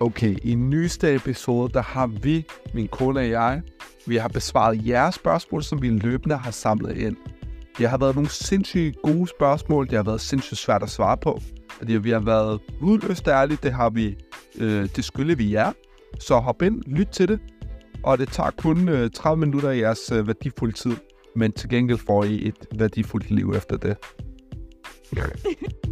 Okay, i nyeste episode, der har vi, min kone og jeg, vi har besvaret jeres spørgsmål, som vi løbende har samlet ind. Det har været nogle sindssygt gode spørgsmål, det har været sindssygt svært at svare på. Fordi vi har været udløst ærlige, det har vi, øh, det skylder vi jer. Så hop ind, lyt til det, og det tager kun øh, 30 minutter af jeres øh, værdifulde tid, men til gengæld får I et værdifuldt liv efter det.